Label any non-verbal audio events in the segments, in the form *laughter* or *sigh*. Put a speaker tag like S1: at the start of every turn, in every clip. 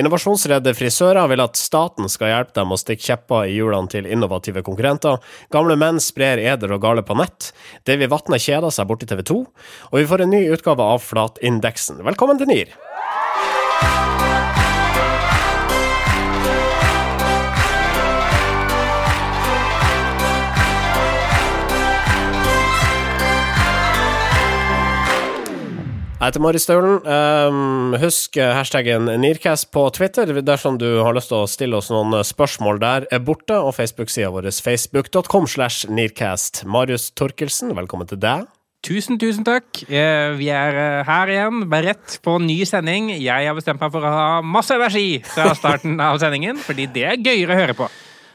S1: Innovasjonsredde frisører vil at staten skal hjelpe dem å stikke kjepper i hjulene til innovative konkurrenter. Gamle menn sprer eder og gale på nett. Davy Vatne kjeder seg borti TV 2. Og vi får en ny utgave av Flatindeksen. Velkommen til NIR. Jeg heter Mari Staulen. Um, husk hashtaggen Nearcast på Twitter dersom du har lyst til å stille oss noen spørsmål der er borte, og Facebook-sida vår facebook.com slash Nearcast. Marius Torkelsen, velkommen til deg.
S2: Tusen, tusen takk. Eh, vi er eh, her igjen, beredt på ny sending. Jeg har bestemt meg for å ha masse energi fra starten av sendingen, fordi det er gøyere å høre på.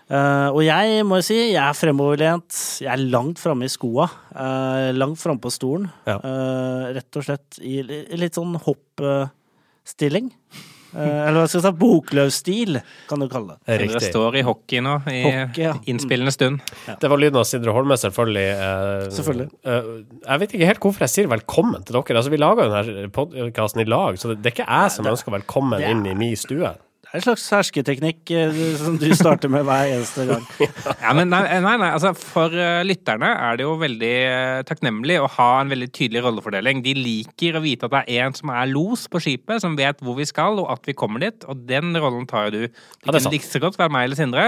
S3: Uh, og jeg må jo si, jeg er fremoverlent. Jeg er langt framme i skoa. Uh, langt framme på stolen. Ja. Uh, rett og slett i, litt sånn hoppstilling. eller hva skal jeg si, bokløvstil, kan du kalle det.
S2: Riktig. Det står i hockey nå, i hockey, ja. *laughs* innspillende stund.
S1: Ja. Det var lyden av Sindre Holme, selvfølgelig.
S3: selvfølgelig.
S1: jeg vet ikke helt hvorfor jeg sier velkommen til dere. Altså, vi lager jo denne podkasten i lag, så det, det er ikke jeg som ønsker velkommen inn i min stue
S3: en slags hersketeknikk eh, som du starter med hver eneste gang. *laughs*
S2: ja, men nei, nei, nei, altså For uh, lytterne er det jo veldig uh, takknemlig å ha en veldig tydelig rollefordeling. De liker å vite at det er en som er los på skipet, som vet hvor vi skal, og at vi kommer dit. Og den rollen tar jo du. Det kunne like så godt vært meg eller Sindre.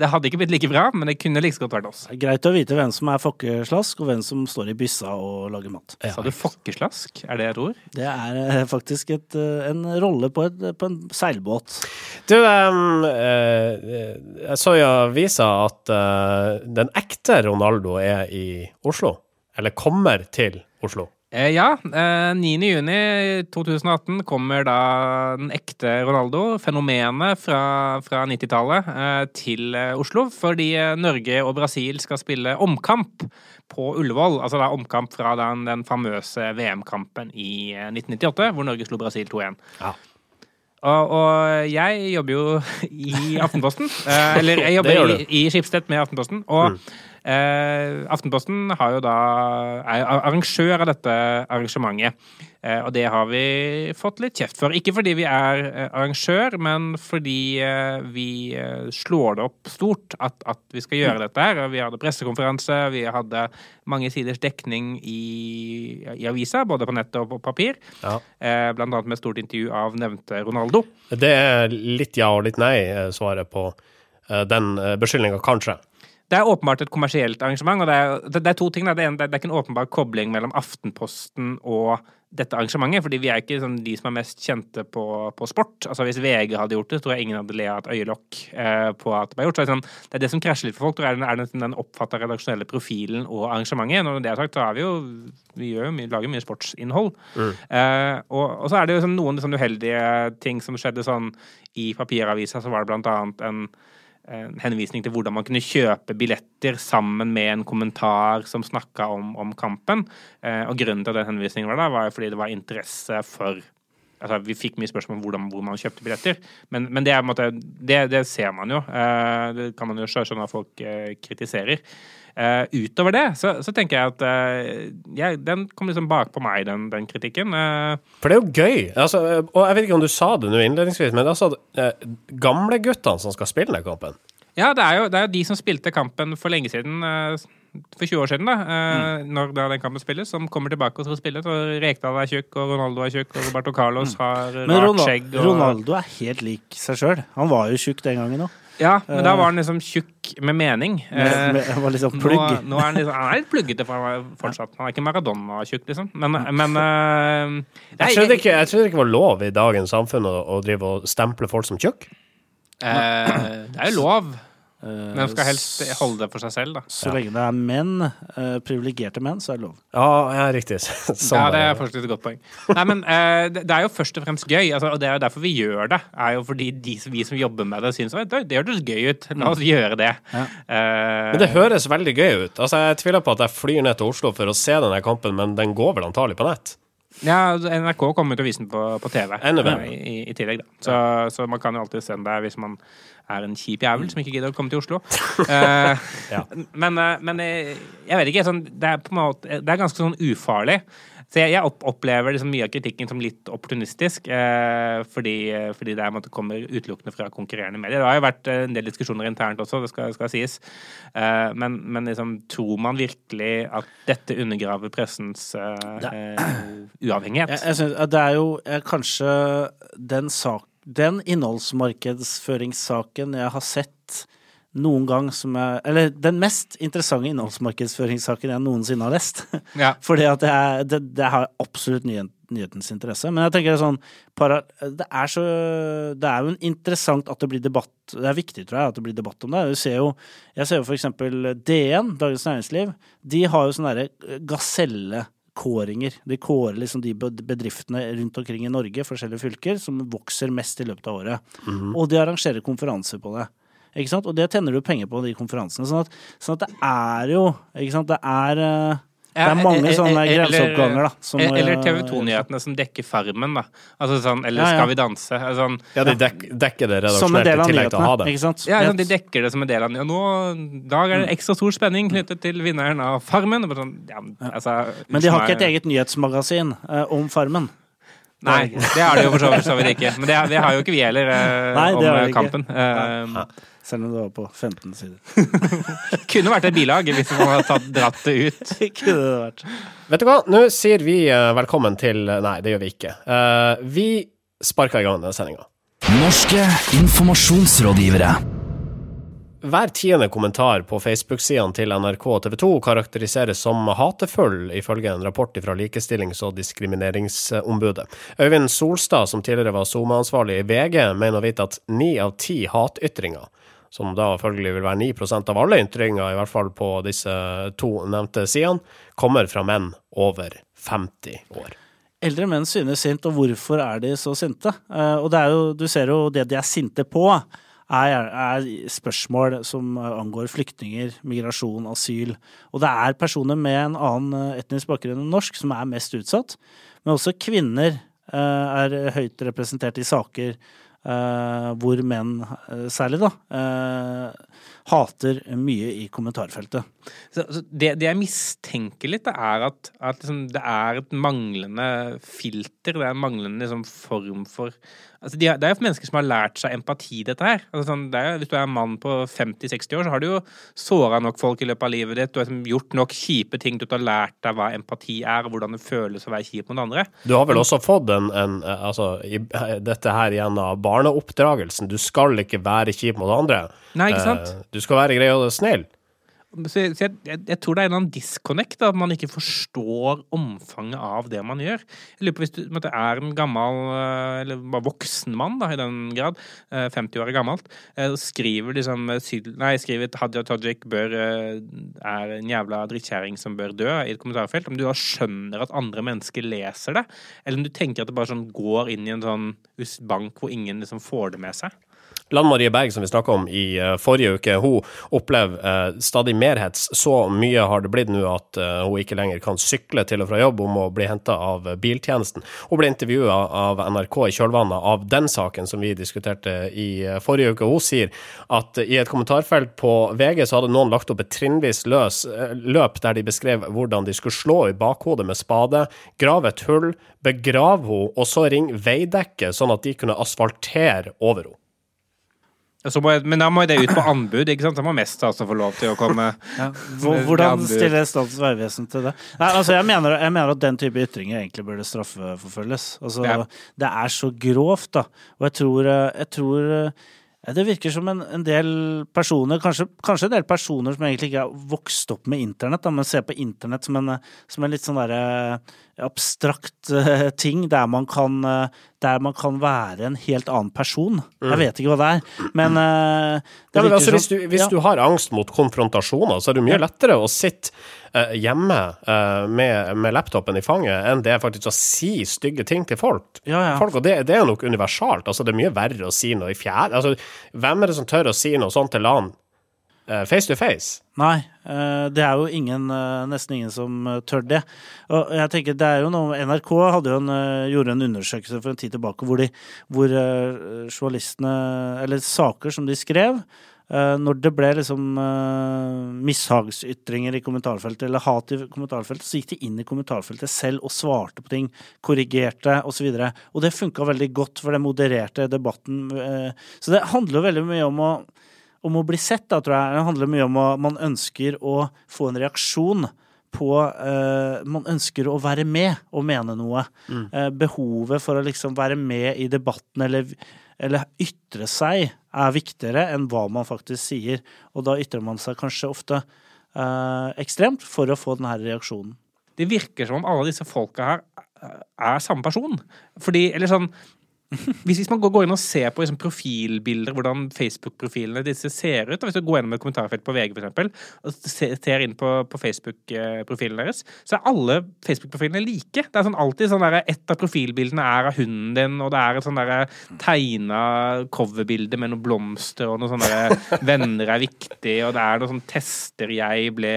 S2: Det hadde ikke blitt like bra, men det kunne like så godt vært oss.
S3: Greit å vite hvem som er fokkeslask, og hvem som står i byssa og lager mat.
S2: Ja. Sa du fokkeslask? Er det et ord?
S3: Det er faktisk et, en rolle på, et, på en seilbåt.
S1: Du, um, jeg så i avisa at uh, den ekte Ronaldo er i Oslo. Eller kommer til Oslo.
S2: Eh, ja. Eh, 9.6.2018 kommer da den ekte Ronaldo, fenomenet fra, fra 90-tallet, eh, til Oslo. Fordi Norge og Brasil skal spille omkamp på Ullevål. Altså da omkamp fra den, den famøse VM-kampen i 1998, hvor Norge slo Brasil 2-1. Ja. Og, og, jeg jobber jo i Aftenposten. Eh, eller jeg jobber i, i Skipstedt med Aftenposten. Og mm. Eh, Aftenposten har jo da, er arrangør av dette arrangementet. Eh, og det har vi fått litt kjeft for. Ikke fordi vi er eh, arrangør, men fordi eh, vi slår det opp stort at, at vi skal gjøre dette her. Vi hadde pressekonferanse, vi hadde mange siders dekning i, i avisa, både på nett og på papir. Ja. Blant annet med stort intervju av nevnte Ronaldo.
S1: Det er litt ja og litt nei, svaret på den beskyldninga, kanskje.
S2: Det er åpenbart et kommersielt arrangement. og Det er, det, det er to ting. Det er, det er, ikke en åpenbar kobling mellom Aftenposten og dette arrangementet. fordi vi er ikke sånn, de som er mest kjente på, på, sport. Altså Hvis VG hadde gjort det, tror jeg ingen hadde le av et øyelokk eh, på at det ble gjort. Så sånn, det er det som krasjer litt for folk. jeg, er den, den oppfatta redaksjonelle profilen og arrangementet. Når det er sagt, så er vi jo vi gjør, mye, lager mye sportsinnhold. Mm. Eh, og, og, så er det jo sånn, noen sånn uheldige ting som skjedde sånn i papiravisa. Så var det blant annet en en henvisning til hvordan man kunne kjøpe billetter sammen med en kommentar som snakka om, om, kampen. Eh, og grunnen til at den henvisningen var der, var fordi det var interesse for Altså, vi fikk mye spørsmål om hvordan, hvor man kjøpte billetter, men, men det, er, måte, det, det, ser man jo. Eh, det kan man jo skjønne at folk eh, kritiserer. Uh, utover det så, så, tenker jeg at uh, ja, den kom liksom bakpå meg, den, den kritikken. Uh,
S1: For det er jo gøy. Altså, og jeg vet ikke om du sa det nå innledningsvis, men altså gamleguttene som skal spille den kampen.
S2: Ja, det er, jo, det er jo de som spilte kampen for lenge siden. for 20 år siden, da, mm. når da den kampen spilles, som kommer tilbake og skal spille. Så Rekdal er tjukk, og Ronaldo er tjukk, og Roberto Carlos mm. har rart skjegg.
S3: Og... Ronaldo er helt lik seg sjøl. Han var jo tjukk den gangen òg.
S2: Ja, men da var han liksom tjukk med mening.
S3: Med, med, han var liksom plugg.
S2: Nå, nå er han, liksom, han er litt pluggete fortsatt. Han er ikke Maradona-tjukk, liksom. Men, men uh,
S1: jeg, trodde ikke, jeg trodde det ikke var lov i dagens samfunn å, å drive og stemple folk som tjukk.
S2: Uh, det er jo lov. Men de skal helst holde det for seg selv, da.
S3: Så lenge det er menn, uh, privilegerte menn, så er det lov.
S1: Ja, ja riktig. *laughs*
S2: Sånn ja, det er faktisk et godt poeng. Nei, men uh, det, er jo først og fremst gøy, altså, og det er jo derfor vi gjør det. er jo fordi de, vi som jobber med det, syns det, det hørtes gøy ut. La oss gjøre det. Ja.
S1: Uh, men det høres veldig gøy ut. Altså, Jeg tviler på at jeg flyr ned til Oslo for å se denne kampen, men den går vel antagelig på nett?
S2: Ja, NRK kommer til å vise den på, på TV i, i, tillegg. da. Så, så, man kan jo alltid se den der hvis man er en kjip jævel som ikke gidder å komme til Oslo. uh, *laughs* ja. Men, uh, men jeg, jeg vet ikke. Sånn, det, er måte, det er ganske sånn ufarlig. Så jeg, jeg opplever liksom mye av kritikken som litt opportunistisk, eh, fordi, fordi, det måte, kommer utelukkende fra konkurrerende medier. Det har jo vært en del diskusjoner internt også, det skal, skal sies. Eh, men, men liksom, tror man virkelig at dette undergraver pressens eh, uavhengighet?
S3: Jeg, jeg synes, det er jo kanskje den sak den innholdsmarkedsføringssaken jeg har sett noen gang som jeg Eller den mest interessante innholdsmarkedsføringssaken jeg noensinne har lest. Ja. *laughs* Fordi at det, er, det, det har absolutt nyhet, nyhetens interesse. Men jeg tenker det er sånn para, det, er så, det er jo interessant at det blir debatt Det er viktig, tror jeg, at det blir debatt om det. Du ser jo, jeg ser jo for eksempel DN, Dagens Næringsliv. De har jo sånne derre gaselle kåringer. De kårer liksom de bedriftene rundt omkring i Norge, forskjellige fylker, som vokser mest i løpet av året. Mm. Og de arrangerer konferanser på det. Ikke sant? Og det tjener du penger på, de konferansene. Sånn at, sånn at det er jo Ikke sant, det er uh, det er mange sånne grenseoppganger, da.
S2: Som, eller TV 2-nyhetene som dekker Farmen, da. Altså sånn, eller ja, ja. Skal vi danse? Altså,
S1: ja, de dek dekker det redaksjonelt i tillegg til å ha det.
S2: Ikke sant? Ja, de dekker det som en del av nyhetene. nå, dag er det ekstra stor spenning knyttet til vinneren av Farmen. Sånn, ja, altså,
S3: Men de har ikke et eget nyhetsmagasin uh, om Farmen?
S2: Nei, det har de jo for så vidt ikke. Men det, det, har jo ikke vi heller, uh, Nei, om kampen. Uh,
S3: selv om det var på 15 sider. *laughs* *laughs*
S2: Kunne vært et bilag hvis man hadde tatt, dratt det ut. *laughs*
S3: Kunne det vært.
S1: Vet du hva, nå sier vi uh, velkommen til Nei, det gjør vi ikke. Uh, vi sparker i gang denne sendinga. Norske informasjonsrådgivere. Hver tiende kommentar på Facebook-sidene til NRK og TV 2 karakteriseres som hatefull, ifølge en rapport fra Likestillings- og diskrimineringsombudet. Øyvind Solstad, som tidligere var SoMe-ansvarlig i VG, mener å vite at ni av ti hatytringer som da følgelig vil være 9% av alle ytringer, i hvert fall på disse to nevnte sidene, kommer fra menn over 50 år.
S3: Eldre menn synes sint, og hvorfor er de så sinte? Eh, og jo, du ser jo det de er sinte på, er, er spørsmål som angår flyktninger, migrasjon, asyl. Og det er personer med en annen etnisk bakgrunn enn norsk som er mest utsatt. Men også kvinner eh, er høyt representert i saker Uh, hvor menn, særlig, da, hater mye i kommentarfeltet.
S2: Så, så det, det, jeg mistenker litt, er at, at liksom, det er et manglende filter. Det er en manglende liksom, form for Altså, de, det er jo mennesker som har lært seg empati, dette her. Altså, sånn, er, hvis du er en mann på 50-60 år, så har du jo såra nok folk i løpet av livet ditt. Du har liksom, gjort nok kjipe ting til at du har lært deg hva empati er, og hvordan det føles å være kjip mot andre.
S1: Du har vel også fått en, en altså, i, dette her gjennom barneoppdragelsen. Du skal ikke være kjip mot andre.
S2: Nei, ikke sant?
S1: Eh, du skal være grei og snill.
S2: Så, jeg, jeg, jeg, tror det er en annen disconnect, at man ikke forstår omfanget av det man gjør. Jeg lurer på Hvis du måtte, er en gammel, eh, eller bare voksen mann, da, i den grad, 50 eh, år er gammelt, og skriver liksom Nei, skriver Hadia Tajik bør, er en jævla drittkjerring som bør dø, i et kommentarfelt, om du da skjønner at andre mennesker leser det, eller om du tenker at det bare sånn går inn i en sånn bank hvor ingen liksom får det med seg.
S1: Lan Marie Berg, som vi snakka om i uh, forrige uke, hun opplever uh, stadig mer hets. Så mye har det blitt nå at uh, hun ikke lenger kan sykle til og fra jobb, hun må bli henta av biltjenesten. Hun ble intervjua av NRK i kjølvannet av den saken som vi diskuterte i forrige uke. Hun sier at i et kommentarfelt på VG så hadde noen lagt opp et trinnvis løs løp der de beskrev hvordan de skulle slå i bakhodet med spade, grave et hull, begrave henne og så ringe veidekket, sånn at de kunne asfaltere over henne.
S2: Jeg, men da må det ut på anbud, ikke sant? Da må Mest altså få lov til å komme ja. *laughs*
S3: Hvordan stiller Statens vegvesen til det? Nei, altså jeg mener, jeg mener, at den type ytringer egentlig burde straffeforfølges. Altså, ja. Det er så grovt, da. Og jeg tror, jeg tror det virker som en, en del personer, kanskje, kanskje, en del personer som egentlig ikke har vokst opp med internett, da, men ser på internett som en, som en litt sånn derre abstrakt uh, ting der man, kan, uh, der man kan være en helt annen person. Mm. Jeg vet ikke hva det er, men, uh,
S1: det ja, men altså, Hvis, du, hvis ja. du, har angst mot konfrontasjoner, så er det mye lettere å sitte hjemme med, med, laptopen i fanget enn det er faktisk å si stygge ting til folk.
S3: Ja,
S1: folk og det, det, er nok universalt. Altså, det er mye verre å si noe i fjerde altså, Hvem er det som tør å si noe sånt til LAN face to face?
S3: Nei, eh, det er jo ingen, eh, nesten ingen som eh, tør det. Og jeg tenker det er jo noe, NRK en, gjorde en undersøkelse for en tid tilbake hvor, de, hvor journalistene Eller saker som de skrev, Uh, når det ble liksom uh, mishagsytringer i kommentarfeltet, eller hat i kommentarfeltet, så gikk de inn i kommentarfeltet selv og svarte på ting, korrigerte osv. Og, så og det funka veldig godt, for det modererte debatten. Uh, så det handler jo veldig mye om å, om å bli sett, da, tror jeg. Det handler mye om at man ønsker å få en reaksjon på Man ønsker å være med og mene noe. Mm. behovet for å liksom være med i debatten eller eller ytre seg, er viktigere enn hva man faktisk sier. Og da ytrer man seg kanskje ofte eh, ekstremt for å få denne reaksjonen.
S2: Det virker som om alle disse folka her er samme person. Fordi, eller sånn hvis, hvis, man går inn og ser på liksom, profilbilder, hvordan Facebook-profilene disse ser ut, og hvis du går gjennom et kommentarfelt på VG for eksempel, og ser inn på, på Facebook-profilen deres, så er alle Facebook-profilene like. Det er sånn alltid sånn der, Et av profilbildene er av hunden din, og det er et sånn tegna coverbilde med noen blomster, og noen sånne *laughs* 'venner er viktig', og det er noen sånn tester 'jeg ble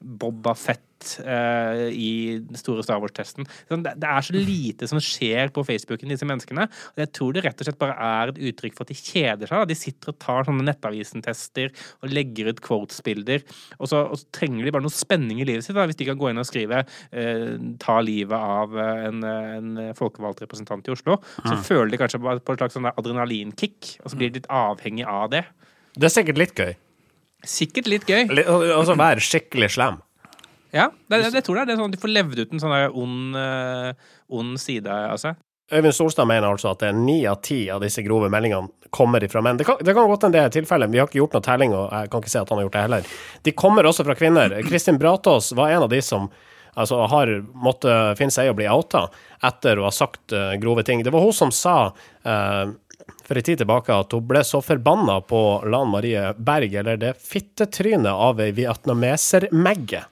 S2: Boba Fett' uh, i den store Star Wars-testen. Sånn, det, er så lite som skjer på Facebooken, disse menneskene. Og jeg tror det rett og slett bare er et uttrykk for at de kjeder seg. De sitter og tar sånne Nettavisen-tester og legger ut quotes-bilder. Og, og så trenger de bare noe spenning i livet sitt, da, hvis de kan gå inn og skrive uh, 'ta livet av eh, en, en folkevalgt representant i Oslo'. Så mm. føler de kanskje på et slags sånn adrenalinkick, og så blir de litt avhengig av det.
S1: Det er sikkert litt gøy.
S2: Sikkert litt gøy.
S1: Og så være skikkelig slem.
S2: Ja, det, det, det tror jeg. Det er sånn at De får levd ut en sånn ond, uh, ond side av seg.
S1: Øyvind Solstad mener altså at ni av ti av disse grove meldingene kommer ifra menn. Det kan, det kan godt hende det er tilfellet, vi har ikke gjort noe telling, og jeg kan ikke se at han har gjort det heller. De kommer også fra kvinner. Kristin Bratås var en av de som altså, har måttet finne seg i å bli outa etter å ha sagt uh, grove ting. Det var hun som sa uh, for en tid tilbake at hun ble så forbanna på Lan Marie Berg, eller det fittetrynet av ei vietnameser-megge.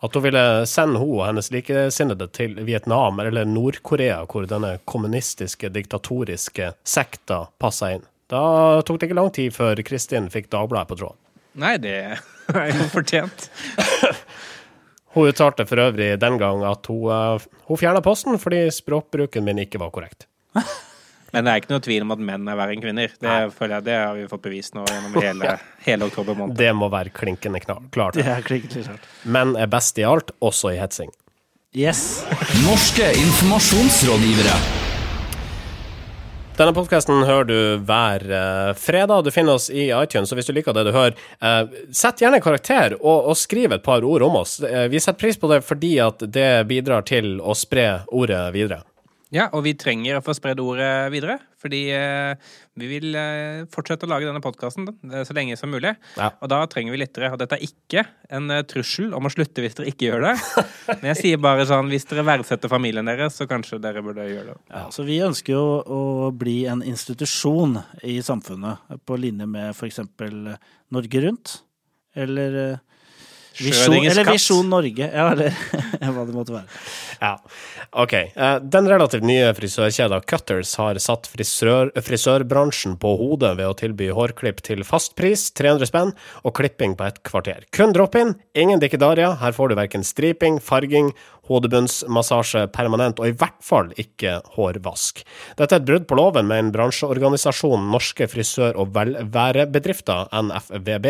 S1: At hun ville sende hun og hennes likesinnede til Vietnam eller Nord-Korea, hvor denne kommunistiske, diktatoriske sekta passa inn. Da tok det ikke lang tid før Kristin fikk Dagbladet på tråden.
S2: Nei, det er jo fortjent. *laughs*
S1: hun uttalte for øvrig den gang at hun, uh, hun fjerna posten fordi språkbruken min ikke var korrekt. *laughs*
S2: Men det er ikke noe tvil om at menn er verre enn kvinner. Det føler jeg, det har vi fått bevist nå gjennom hele, hele oktober måned.
S1: Det må være klinkende klart.
S3: Det er klinkende klart.
S1: Menn er best i alt, også i hetsing.
S3: Yes.
S4: Norske informasjonsrådgivere.
S1: Denne podkasten hører du hver uh, fredag. Du finner oss i iTunes, så hvis du liker det du hører, uh, sett gjerne karakter og, og, skriv et par ord om oss. Uh, vi setter pris på det fordi at det bidrar til å spre ordet videre.
S2: Ja, og vi trenger å få spredd ordet videre. Fordi eh, vi vil eh, fortsette å lage denne podkasten eh, så lenge som mulig. Ja. Og da trenger vi lyttere. Og dette er ikke en trussel om å slutte hvis dere ikke gjør det. Men jeg sier bare sånn, hvis dere verdsetter familien deres, så kanskje dere burde gjøre det.
S3: Ja, så vi ønsker jo å bli en institusjon i samfunnet, på linje med f.eks. Norge Rundt. Eller Visjon, eller Visjon Norge, ja, eller *laughs* hva det måtte være.
S1: Ja, OK. Eh, den relativt nye frisørkjeda Cutters har satt frisør, frisørbransjen på hodet ved å tilby hårklipp til fast pris, 300 spenn, og klipping på et kvarter. Kun drop-in, ingen dikkedaria. Her får du verken striping, farging, hodebunnsmassasje permanent, og i hvert fall ikke hårvask. Dette er et brudd på loven med en bransjeorganisasjon Norske frisør- og velværebedrifter, NFVB.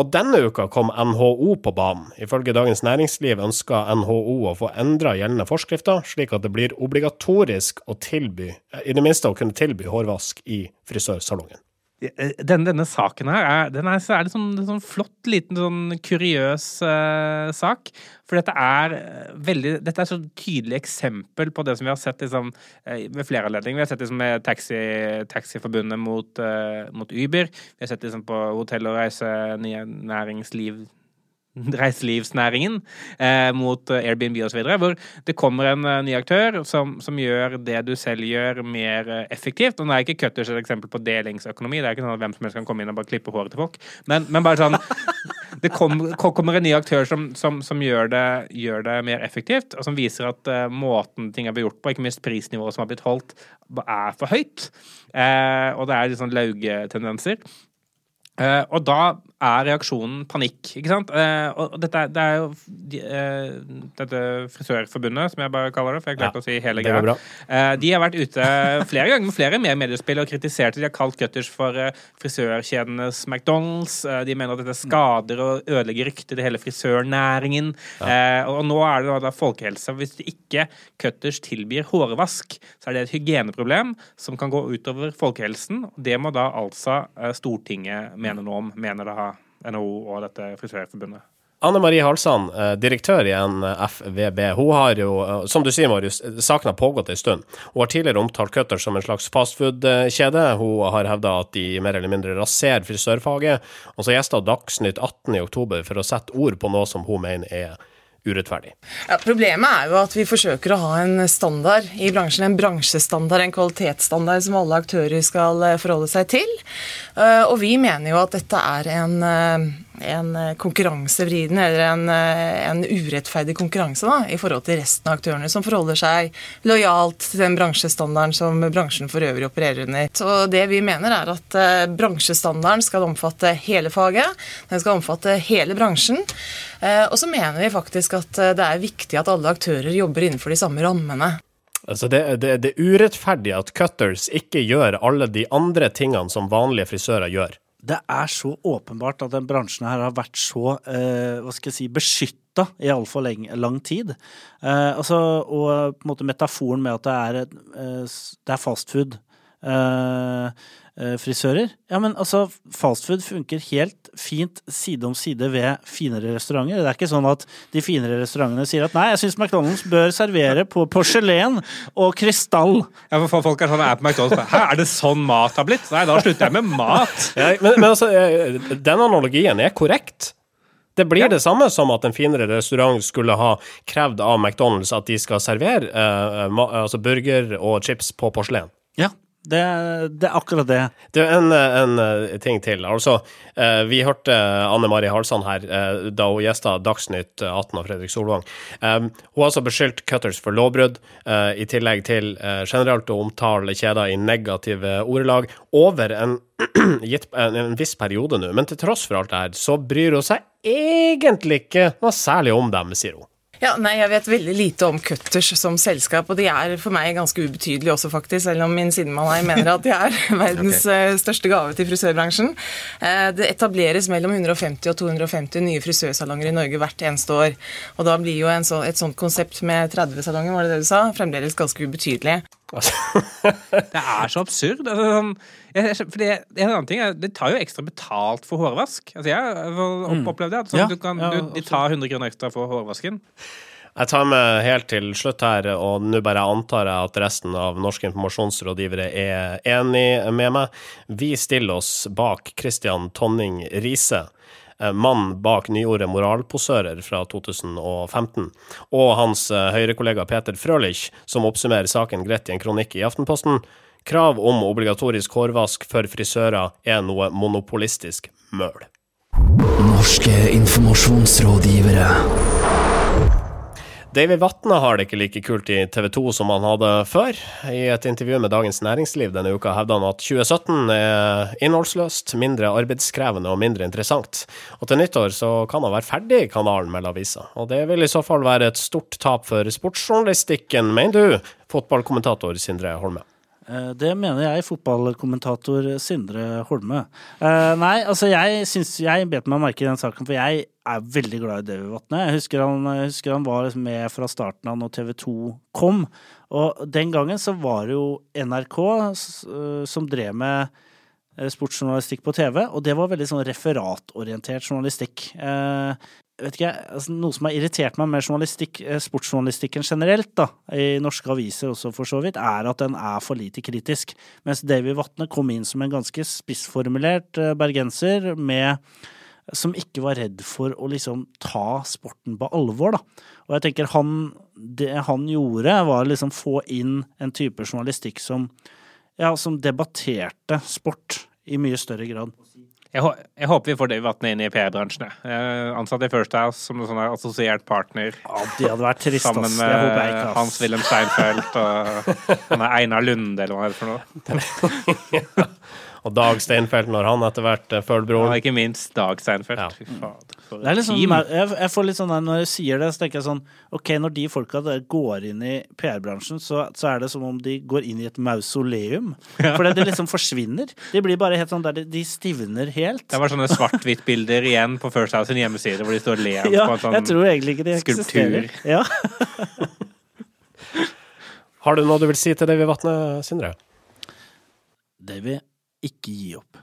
S1: Og denne uka kom NHO på banen. Ifølge Dagens Næringsliv ønsker NHO å få endra gjeldende forskrifter, slik at det blir obligatorisk å tilby, i det minste å kunne tilby hårvask i frisørsalongen.
S2: Eh, denne, denne, saken her er, den er, er litt sånn, sånn, flott, liten, sånn kuriøs uh, sak. For dette er eh, veldig Dette er så tydelig eksempel på det som vi har sett liksom, ved flere anledninger. Vi har sett liksom, med taxi, Taxiforbundet mot, uh, mot, Uber. Vi har sett liksom, på hotell- og reisenæringsliv reiselivsnæringen eh, mot eh, Airbnb osv., hvor det kommer en uh, ny aktør som, som, gjør det du selv gjør, mer uh, effektivt. Og nå er ikke Cutters et eksempel på delingsøkonomi, det er ikke sånn at hvem som helst kan komme inn og bare klippe håret til folk, men, men bare sånn *laughs* Det kom, kommer en ny aktør som, som, som gjør, det, gjør, det, mer effektivt, og som viser at uh, måten ting er blitt gjort på, ikke minst prisnivået som har blitt holdt, er for høyt. og det er litt sånn laugetendenser. Uh, og da er reaksjonen panikk, ikke sant? Eh, og dette er, det er jo de, eh, dette frisørforbundet, som jeg bare kaller det, for jeg klarte
S1: Ja,
S2: å si hele greia. Eh, de har vært ute flere ganger med flere med mediespill og kritisert det. De har kalt Cutters for frisørkjedenes McDonald's. De mener at dette skader og ødelegger ryktet til hele frisørnæringen. Eh, og nå er det da, folkehelse. Hvis ikke Cutters tilbyr hårvask, så er det et hygieneproblem som kan gå utover folkehelsen. Det må da altså Stortinget mene noe om, mener da NHO og dette frisørforbundet.
S1: Anne Marie Halsand, eh, direktør i NFVB, hun har jo, eh, som du sier, Marius, saken har pågått en stund. Hun har tidligere omtalt Cutter som en slags fastfood-kjede. Hun har hevda at de mer eller mindre raserer frisørfaget. Og så gjesta Dagsnytt 18 i oktober for å sette ord på noe som hun mener er urettferdig.
S5: Ja, problemet er jo at vi forsøker å ha en standard i bransjen, en bransjestandard, en kvalitetsstandard som alle aktører skal eh, forholde seg til. Eh, Og vi mener jo at dette er en, eh, en konkurransevriden eller en, eh, en urettferdig konkurranse da, i forhold til resten av aktørene som forholder seg lojalt til den bransjestandarden som bransjen for øvrig opererer under. Så det vi mener er at eh, bransjestandarden skal omfatte hele faget, den skal omfatte hele bransjen. Eh, Og så mener vi faktisk at eh, det er viktig at alle aktører jobber innenfor de samme rammene.
S1: Altså det, det, det er urettferdig at Cutters ikke gjør alle de andre tingene som vanlige frisører gjør.
S3: Det er så åpenbart at den bransjen her har vært så eh, hva skal jeg si, beskytta i altfor lang tid. Eh, altså, og på en måte metaforen med at det er, eh, det er fastfood. Eh, frisører. Ja, men altså, fastfood funker helt fint side om side ved finere restauranter. Det er ikke sånn at de finere restaurantene sier at nei, jeg syns McDonald's bør servere på porselen og krystall.
S2: Ja, for Folk er sånn, er på McDonald's Hæ, er det sånn mat har blitt? Nei, da slutter jeg med mat. *laughs*
S1: Ja, men, men altså, eh, den analogien er korrekt. Det blir det samme som at en finere restaurant skulle ha krevd av McDonald's at de skal servere eh, ma altså burger og chips på porselen.
S3: Ja, det, det er akkurat det.
S1: Det er en, en eh, ting til. Altså, eh, vi hørte Anne Mari Halsand her eh, da hun gjesta Dagsnytt 18 av Fredrik Solvang. Eh, Hun har altså beskyldt Cutters for lovbrudd, eh, i tillegg til eh, generelt å omtale kjeder i negative ordelag over en, *clears throat* en viss periode nå. Men til tross for alt det her, så bryr hun seg egentlig ikke noe særlig om dem, sier hun.
S5: Ja, nei, Jeg vet veldig lite om Cutters som selskap, og de er for meg ganske ubetydelige også, faktisk, selv om min sidemann her mener at de er *laughs* verdens okay. største gave til frisørbransjen. Eh, Det etableres mellom 150 og 250 nye frisørsalonger i Norge hvert eneste år. Og da blir jo en så, et sånt konsept med 30 salonger, var det det du sa, fremdeles ganske ubetydelig. *laughs*
S2: Det er så absurd. Altså, sånn, jeg, det, en annen ting er, Det tar jo ekstra betalt for hårvask. Altså, jeg har opplevd det. At sånn,
S3: Ja,
S2: du kan, du, de tar 100 kroner ekstra for hårvasken.
S1: Jeg tar med helt til slutt her, og nå bare antar jeg at resten av norske informasjonsrådgivere er enig med meg. Vi stiller oss bak Christian Tonning Riise, mannen mann bak nyordet moralposører fra 2015, og hans eh, høyrekollega Peter Frølich, som oppsummerer saken greit i en kronikk i Aftenposten. Krav om obligatorisk hårvask for frisører er noe monopolistisk møl.
S4: Norske informasjonsrådgivere.
S1: David Vatne har det ikke like kult i TV 2 som han hadde før. I et intervju med Dagens Næringsliv denne uka hevder han at 2017 er innholdsløst, mindre arbeidskrevende og mindre interessant. Og til nyttår så kan han være ferdig i kanalen, melder avisa. Og det vil i så fall være et stort tap for sportsjournalistikken, mener du, fotballkommentator Sindre Holme?
S3: Eh, Det mener jeg, fotballkommentator Sindre Holme. Eh, nei, altså jeg syns Jeg bet meg merke i den saken, for jeg er veldig glad i David Vatne. Jeg husker han, jeg husker han var liksom med fra starten av når TV 2 kom. Og den gangen så var det jo NRK eh, som drev med sportsjournalistikk på TV, og det var veldig sånn referatorientert journalistikk. Eh, vet ikke, altså Noe som har irritert meg med eh, sportsjournalistikken generelt, da, i norske aviser også for så vidt, er at den er for lite kritisk. Mens Davy Vatne kom inn som en ganske spissformulert eh, bergenser med som ikke var redd for å liksom ta sporten på alvor, da. Og jeg tenker han Det han gjorde, var liksom få inn en type journalistikk som ja, som debatterte sport i mye større grad.
S2: Jeg, hå- jeg håper vi får det Vatne inn i PR-bransjen. Ansatt i First House som en sånn assosiert partner.
S3: Ja, det hadde vært trist,
S2: Sammen
S3: med jeg håper jeg
S2: med
S3: ikke, ass.
S2: Hans-Wilhelm Steinfeld og han er Einar Lunde, eller hva det er for noe. *laughs*
S1: Og Dag Steinfeld, når han etter hvert eh, følger broren.
S2: Ja, ikke minst Dag Steinfeld.
S1: Ja.
S2: Fy fader, for et
S3: litt sånn,
S2: team.
S3: jeg, jeg får litt sånn der, Når jeg sier det, så tenker jeg sånn Ok, når de folka der går inn i PR-bransjen, så, så er det som om de går inn i et mausoleum. Fordi det liksom forsvinner. De blir bare helt sånn der, de stivner helt.
S2: Det var sånne svart-hvitt-bilder igjen på First House sin hjemmeside, hvor de står og ler
S3: Ja,
S2: på en sånn
S3: jeg tror egentlig ikke de
S2: skulptur.
S3: eksisterer. Ja. *laughs*
S1: Har du noe du vil si til Davy Vatne, Sindre?
S3: Davy, ikke gi opp.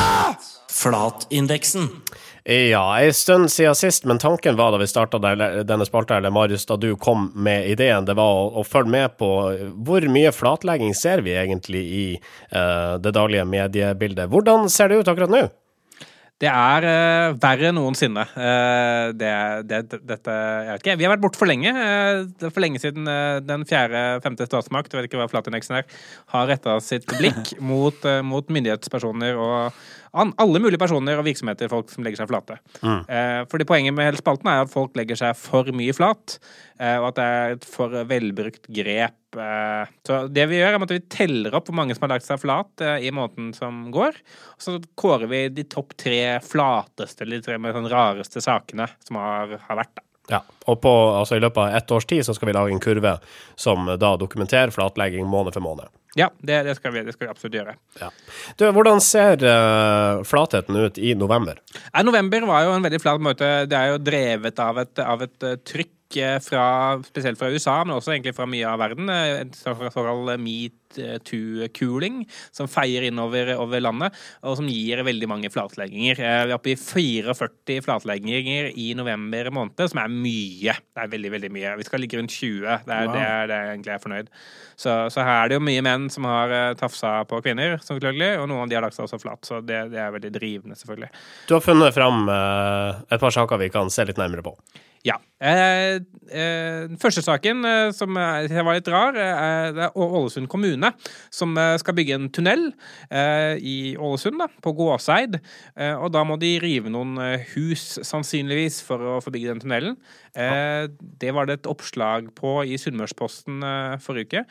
S3: Flatindeksen.
S1: Ja, en stund siden sist, men tanken var da vi starta denne spalta, eller Marius, da du kom med ideen, det var å, å følge med på hvor mye flatlegging ser vi egentlig i uh, det daglige mediebildet. Hvordan ser det ut akkurat nå?
S2: Det er uh, verre enn noensinne. Uh, det, det, dette Jeg vet ikke. Vi har vært borte for lenge. Uh, det er for lenge siden den fjerde-femte statsmakt, jeg vet ikke hva flatindeksen er, har retta sitt blikk *laughs* mot, mot myndighetspersoner og alle mulige personer og virksomheter, folk som legger seg flate. Mm. fordi poenget med hele spalten er at folk legger seg for mye flat, eh, og at det er et for velbrukt grep. eh. Så det vi gjør, er at vi teller opp hvor mange som har lagt seg flat eh, i måneden som går. Og så kårer vi de topp tre flateste, eller de tre med sånn rareste sakene som har, har vært. Da.
S1: Ja, og på, altså I løpet av ett års tid så skal vi lage en kurve som da dokumenterer flatlegging måned for måned.
S2: Ja, det, det, skal vi, det skal vi absolutt gjøre.
S1: Ja. Du, hvordan ser uh, flatheten ut i november?
S2: Ja, november var jo en veldig flat måte. Det er jo drevet av et, av et eh, trykk eh, fra, spesielt fra USA, men også egentlig fra mye av verden. eh, såkalt metoo-kuling som feier innover over landet, og som gir veldig mange flatlegginger. Eh, Vi er oppe i 44 flatlegginger i november måned, som er mye. Det er veldig, veldig mye. Vi skal ligge rundt 20. Det er, det er, det er egentlig jeg er fornøyd. Så, så her er det jo mye menn som har tafsa på kvinner, selvfølgelig, og noen av de har lagt seg også flat. Så det, det er veldig drivende, selvfølgelig.
S1: Du har funnet fram eh, et par saker vi kan se litt nærmere på.
S2: Ja. Eh, eh, den første saken eh, som jeg var litt rar, eh, det er Ålesund kommune som eh, skal bygge en tunnel eh, i Ålesund, da, på Gåseid. Eh, og da må de rive noen hus, sannsynligvis, for å få bygge den tunnelen. Eh, det var det et oppslag på i Sunnmørsposten forrige uke.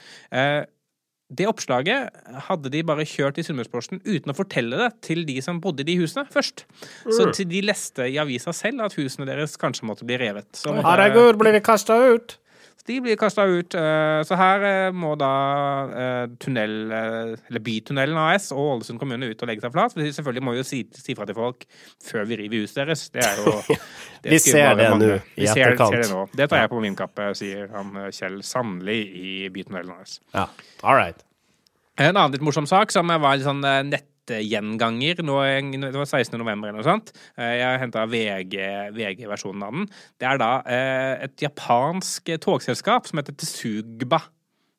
S2: Det oppslaget hadde de bare kjørt i Sunnmørsposten uten å fortelle det til de som bodde i de husene først. Så til de leste i avisa selv at husene deres kanskje måtte bli revet. Så måtte-
S1: Herregud, blir vi kasta ut?
S2: De blir kasta ut. eh, Så her eh, må da eh, tunnel, eller Bytunnelen AS og Ålesund kommune ut og legge seg flat. For selvfølgelig må jo si, si fra til folk før vi river huset deres. Det er jo *laughs* det
S1: Vi ser det nå, i
S2: Vi ser,
S1: etterkant.
S2: ser det nå. Det tar jeg på min kappe, sier han Kjell Sandli i Bytunnelen AS.
S1: Ja, all right.
S2: En annen litt morsom sak som var litt sånn eh, nettgjenganger nå, Det var 16. november eller noe sånt. Eh, Jeg henta VG-versjonen av den. Det er da eh, et japansk togselskap som heter Tsugba.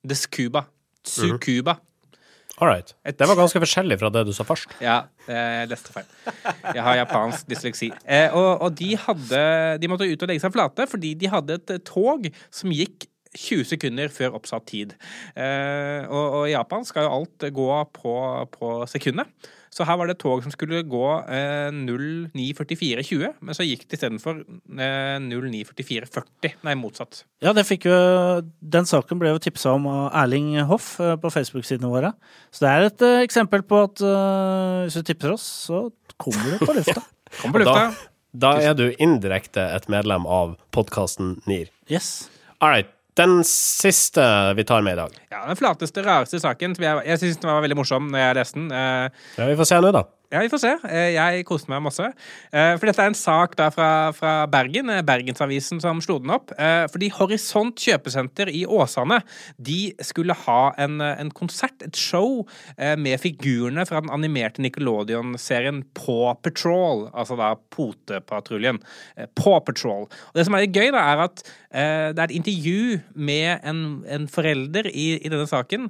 S2: Deskuba. Tsukuba.
S1: All right. Det var ganske forskjellig fra det du sa først.
S2: Ja, eh, jeg leste feil. Jeg har japansk dysleksi. Eh, og, og de hadde De måtte ut og legge seg flate fordi de hadde et eh, tog som gikk 20 sekunder før oppsatt tid. Eh, og, og i Japan skal jo alt gå på, på sekundet. Så her var det et tog som skulle gå eh, 09.44,20, men så gikk det istedenfor eh, 09.44,40. Nei, motsatt.
S3: Ja, det fikk jo Den saken ble jo tipsa om av Erling Hoff eh, på Facebook-sidene våre. Så det er et eh, eksempel på at eh, hvis du tipser oss, så kommer du på lufta. *laughs*
S2: Kom på lufta.
S1: Da, da er du indirekte et medlem av podkasten NIR.
S3: Yes.
S1: All right. Den siste vi tar med i dag.
S2: Ja, Den flateste, rareste saken. Jeg, jeg syns den var veldig morsom når jeg leste den. Eh,
S1: Ja, vi får se nå, da.
S2: Ja, vi får se. Eh, jeg koste meg masse. Eh, for dette er en sak da fra, fra Bergen, eh, Bergensavisen som slo den opp. Fordi Horisont kjøpesenter i Åsane de skulle ha en, en konsert, et show, med figurene fra den animerte Nickelodeon-serien Paw Patrol. Altså da Potepatruljen. Paw Patrol. Og det som er gøy, da, er at det er et intervju med en, en forelder i, i, denne saken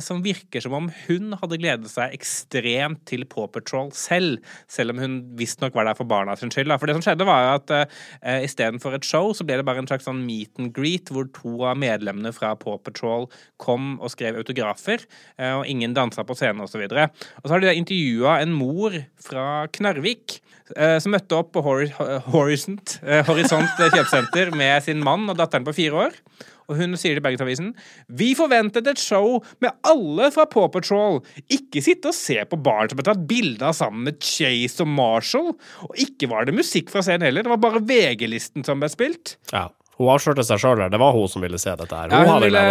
S2: som virker som om hun hadde gledet seg ekstremt til Paw Patrol Patrol selv, selv om hun visstnok var der for barna sin skyld. For det som skjedde, var at uh, istedenfor et show, så ble det bare en slags sånn meet and greet, hvor to av medlemmene fra Paw Patrol kom og skrev autografer, uh, og ingen dansa på scenen osv. Og, og så har de intervjua en mor fra Knarvik. Uh, som møtte opp på Horisont, Horisont kjøpesenter med sin mann og datteren på fire år. Og hun sier til Bergensavisen Vi forventet et show med alle fra Paw Patrol. Ikke sitte og se på barn som har tatt bilde av sammen med Chase og Marshall. Og ikke var det musikk fra scenen heller, det var bare VG-listen som ble spilt.
S1: Ja. Hun avslørte seg sjøl der. Det var hun som ville se dette her. Hun, ja, hun, ville,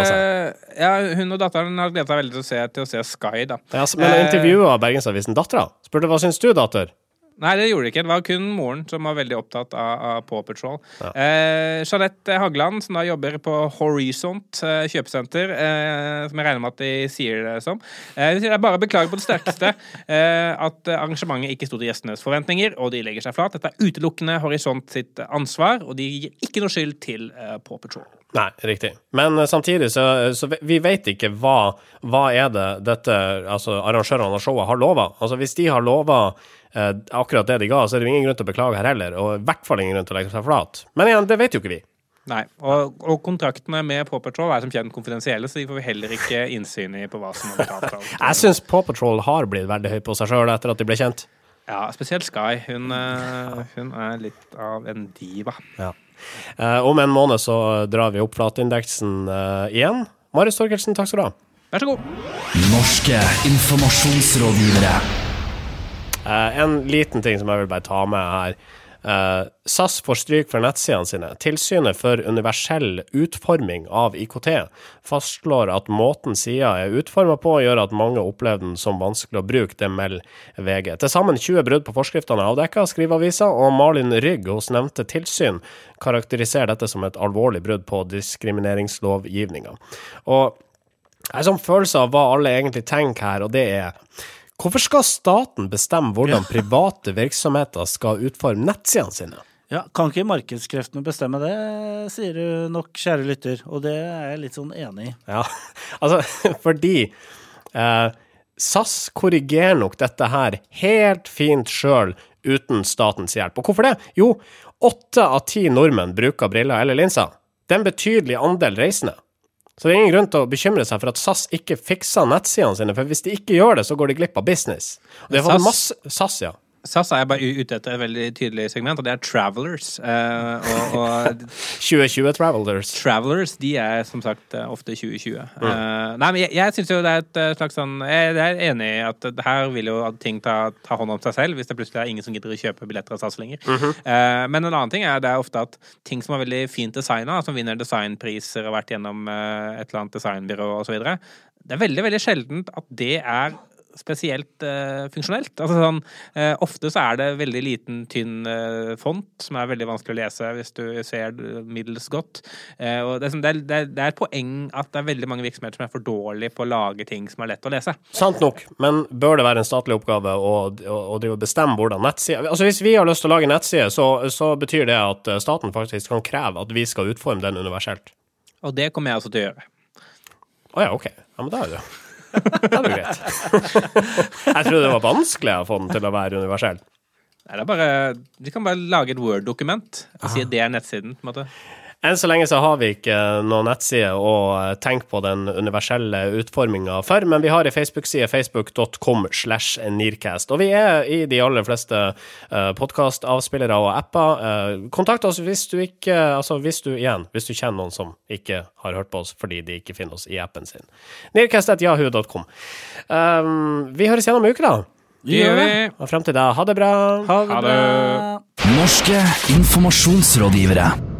S2: ja, hun og datteren har gledet seg veldig til å se, til å se Sky, da.
S1: Ja, men eh, intervjua Bergensavisen dattera? Spurte hva syns du, datter?
S2: Nei, det gjorde det ikke. Det var kun moren som var veldig opptatt av, av Paw Patrol. Ja. Eh, Jeanette Hagland, som da jobber på Horizont eh, kjøpesenter, eh, som jeg regner med at de sier det som. Eh, jeg bare beklager på det sterkeste *laughs* eh, at arrangementet ikke sto til gjestenes forventninger, og de legger seg flat. Dette er utelukkende Horisont sitt ansvar, og de gir ikke noe skyld til eh, Paw Patrol.
S1: Nei, riktig. Men samtidig så, så vi vet ikke hva, hva er det dette altså arrangørene av showet har lova. Altså hvis de har lova eh, akkurat det de ga, så er det ingen grunn til å beklage her heller. Og i hvert fall ingen grunn til å legge seg flat. Men igjen, det vet jo ikke vi.
S2: Nei, og, og kontraktene med Paw Patrol er som kjent konfidensielle, så de får vi heller ikke innsyn i på hva som er betalt. *laughs*
S1: Jeg syns Paw Patrol har blitt veldig høy på seg sjøl etter at de ble kjent.
S2: Ja, spesielt Sky. Hun, uh, hun er litt av en diva. Ja.
S1: Uh, om en måned så drar vi opp flatindeksen uh, igjen. Marius Torkelsen, takk skal du ha.
S2: Vær så god.
S4: Norske informasjonsrådgivere.
S1: Uh, en liten ting som jeg vil bare ta med her. Uh, SAS får stryk for nettsidene sine. Tilsynet for universell utforming av IKT fastslår at måten sida er utforma på, gjør at mange opplever den som vanskelig å bruke. Det melder VG. Til sammen 20 brudd på forskriftene er avdekka, skriver avisa, og Malin Rygg hos nevnte tilsyn karakteriserer dette som et alvorlig brudd på diskrimineringslovgivninga. Og jeg har en sånn følelse av hva alle egentlig tenker her, og det er Hvorfor skal staten bestemme hvordan *laughs* private virksomheter skal utforme nettsidene sine?
S3: Ja, Kan ikke markedskreftene bestemme det, sier du nok, kjære lytter. Og det er jeg litt sånn enig i.
S1: Ja, *laughs* altså fordi eh, SAS korrigerer nok dette her helt fint sjøl uten statens hjelp. Og hvorfor det? Jo, åtte av ti nordmenn bruker briller eller linser. Det er en betydelig andel reisende. Så det er ingen grunn til å bekymre seg for at SAS ikke fikser nettsidene sine, for hvis de ikke gjør det, så går de glipp av business. Og de har fått masse SAS, ja.
S2: SAS er bare ute etter et veldig tydelig segment, og det er Travelers. Eh, og, og *laughs*
S1: 2020 Travelers.
S2: Travelers, de er som sagt eh, ofte 2020. Mm. Eh, nei, men jeg, jeg syns jo det er et slags sånn Jeg er enig i at her vil jo ting ta, ta, hånd om seg selv, hvis det plutselig er ingen som gidder å kjøpe billetter av SAS lenger. Mm -hmm. eh, men en annen ting er det er ofte at ting som er veldig fint designa, som vinner designpriser og har vært gjennom et eller annet designbyrå osv., det er veldig, veldig sjeldent at det er spesielt uh, funksjonelt. Altså sånn, uh, ofte så er det veldig liten, tynn uh, font som er veldig vanskelig å lese hvis du ser middels godt. og det er, det, er, det, er, poeng at det er veldig mange virksomheter som er for dårlige på å lage ting som er lett å lese.
S1: Sant nok, men bør det være en statlig oppgave å, å, å bestemme hvordan nettsider Altså Hvis vi har lyst til å lage nettsider, så, så betyr det at staten faktisk kan kreve at vi skal utforme den universelt.
S2: Og det kommer jeg også til å gjøre.
S1: Å oh, ja, OK. Ja, men da er det jo det er greit. jeg trodde det var vanskelig å få den til å være universell.
S2: Nei, det er bare, Vi kan bare lage et Word-dokument og si at det er nettsiden. på en måte.
S1: Enn så lenge så har vi ikke noen nettside å eh, tenke på den universelle utforminga for, men vi har ei Facebook-side, facebook.com slash Nearcast. Og vi er i de aller fleste uh, podkastavspillere og apper. Uh, kontakt oss hvis du ikke Altså hvis du igjen, hvis du kjenner noen som ikke har hørt på oss fordi de ikke finner oss i appen sin. Nearcast.jahu.com. Um, vi høres gjennom uka, da.
S2: Det gjør vi.
S1: Og frem til da, ha det bra.
S3: Ha det, ha det.
S4: bra. Norske informasjonsrådgivere.